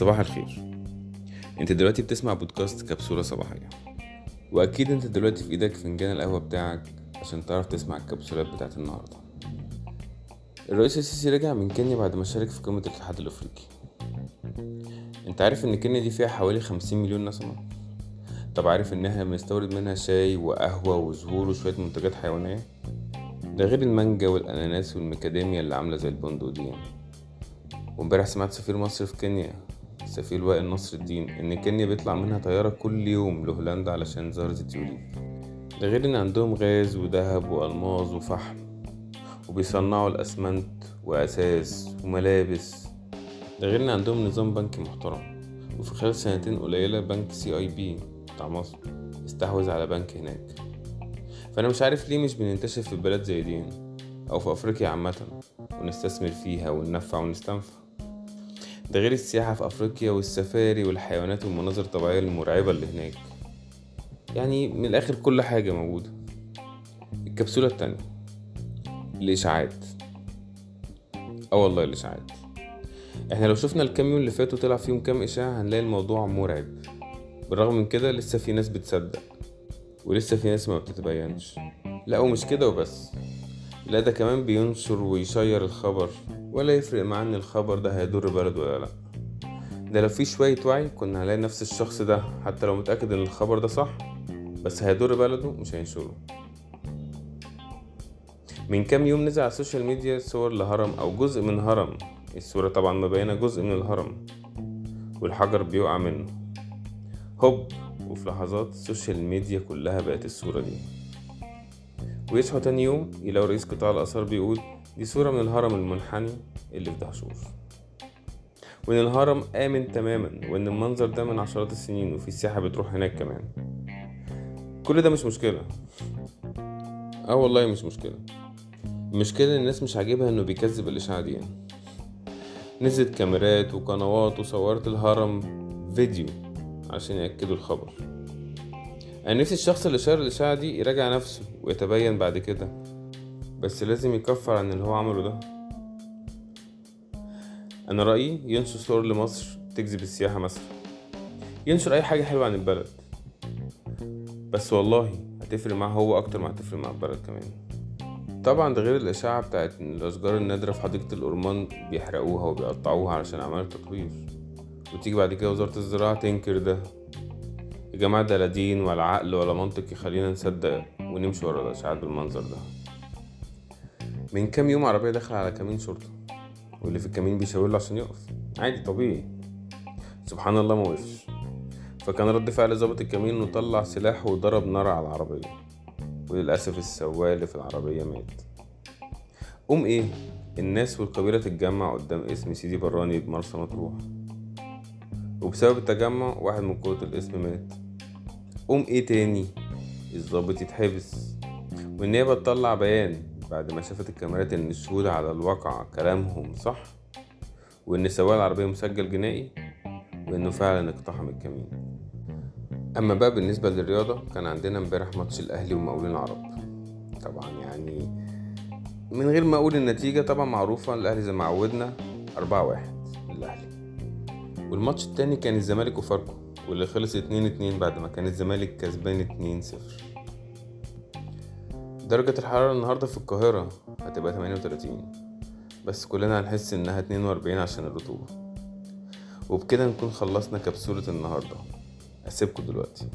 صباح الخير. انت دلوقتي بتسمع بودكاست كبسولة صباحية. واكيد انت دلوقتي في إيدك فنجان القهوة بتاعك عشان تعرف تسمع الكبسولات بتاعت النهاردة. الرئيس السيسي رجع من كينيا بعد ما شارك في قمة الاتحاد الأفريقي. انت عارف ان كينيا دي فيها حوالي خمسين مليون نسمة؟ طب عارف ان إحنا بنستورد منها شاي وقهوة وزهور وشوية منتجات حيوانية؟ ده غير المانجا والأناناس والمكاديميا اللي عاملة زي البندق دي وامبارح سمعت سفير مصر في كينيا سفير وائل نصر الدين إن كينيا بيطلع منها طيارة كل يوم لهولندا علشان زهرة ال tulip ده غير إن عندهم غاز وذهب وألماظ وفحم وبيصنعوا الأسمنت وأثاث وملابس. ده غير إن عندهم نظام بنكي محترم. وفي خلال سنتين قليلة بنك CIB بتاع مصر استحوذ على بنك هناك. فأنا مش عارف ليه مش بننتشر في بلاد زي دي أو في أفريقيا عامة ونستثمر فيها وننفع ونستنفع. ده غير السياحة في أفريقيا والسفاري والحيوانات والمناظر الطبيعية المرعبة اللي هناك. يعني من الآخر كل حاجة موجودة. الكبسولة التانية. الإشاعات. آه والله الإشاعات. إحنا لو شفنا الكام يوم اللي فاتوا طلع فيهم كام إشاعة هنلاقي الموضوع مرعب. بالرغم من كده لسه في ناس بتصدق ولسه في ناس ما بتتبينش. لا ومش كده وبس. لا ده كمان بينشر و يـ share الخبر ولا يفرق معاه إن الخبر ده هيضر بلده ولا لأ. ده لو في شوية وعي كنا هنلاقي نفس الشخص ده حتى لو متأكد إن الخبر ده صح بس هيضر بلده مش هينشره. من كام يوم نزل على ال social media صور لهرم أو جزء من هرم. الصورة طبعا مبينة جزء من الهرم والحجر بيقع منه. هوب وفي لحظات ال social media كلها بقت الصورة دي. ويصحوا تاني يوم يلاقوا رئيس قطاع الآثار بيقول دي صورة من الهرم المنحني اللي في دهشور. وإن الهرم آمن تماما وإن المنظر ده من عشرات السنين وفي سياحة بتروح هناك كمان. كل ده مش مشكلة. آه والله مش مشكلة. المشكلة الناس مش عاجبها إنه بيكذب الإشاعة دي نزلت كاميرات وقنوات وصورت الهرم فيديو عشان يأكدوا الخبر. أنا نفسي الشخص اللي شار الإشاعة دي يراجع نفسه ويتبين بعد كده بس لازم يكفر عن اللي هو عمله ده. أنا رأيي ينشر صور لمصر تجذب السياحة مثلا. ينشر أي حاجة حلوة عن البلد. بس والله هتفرق معاه هو أكتر ما هتفرق مع البلد كمان. طبعا ده غير الإشاعة بتاعت إن الأشجار النادرة في حديقة الأورمان بيحرقوها وبيقطعوها علشان أعمال التطوير. وتيجي بعد كده وزارة الزراعة تنكر ده. يا جماعة ده لا دين ولا عقل ولا منطق يخلينا نصدق ونمشي ورا الإشاعات بالمنظر ده. من كام يوم عربية داخلة على كمين شرطة واللي في الكمين بيشاور له عشان يقف. عادي طبيعي. سبحان الله ما وقفش. فكان رد فعل ظابط الكمين إنه طلع سلاح وضرب نار على العربية. وللأسف السواق اللي في العربية مات. قوم إيه؟ الناس والقبيلة تتجمع قدام اسم سيدي براني بمرسى مطروح. وبسبب التجمع واحد من قوة الاسم مات. قوم إيه تاني؟ الظابط يتحبس. والنيابة تطلع بيان بعد ما شافت الكاميرات ان الشهود على الواقع كلامهم صح وان سواق العربية مسجل جنائي وانه فعلا اقتحم الكمين. أما بقى بالنسبة للرياضة كان عندنا امبارح ماتش الأهلي ومقاولين العرب. طبعا يعني من غير ما أقول النتيجة طبعا معروفة الأهلي زي ما عودنا أربعة واحد للأهلي. والماتش التاني كان الزمالك وفاركو. واللي خلص اتنين اتنين بعد ما كان الزمالك كسبان اتنين صفر. درجة الحرارة النهاردة في القاهرة هتبقى 38 بس كلنا هنحس إنها 42 عشان الرطوبة. وبكده نكون خلصنا كبسولة النهاردة. أسيبكم دلوقتي.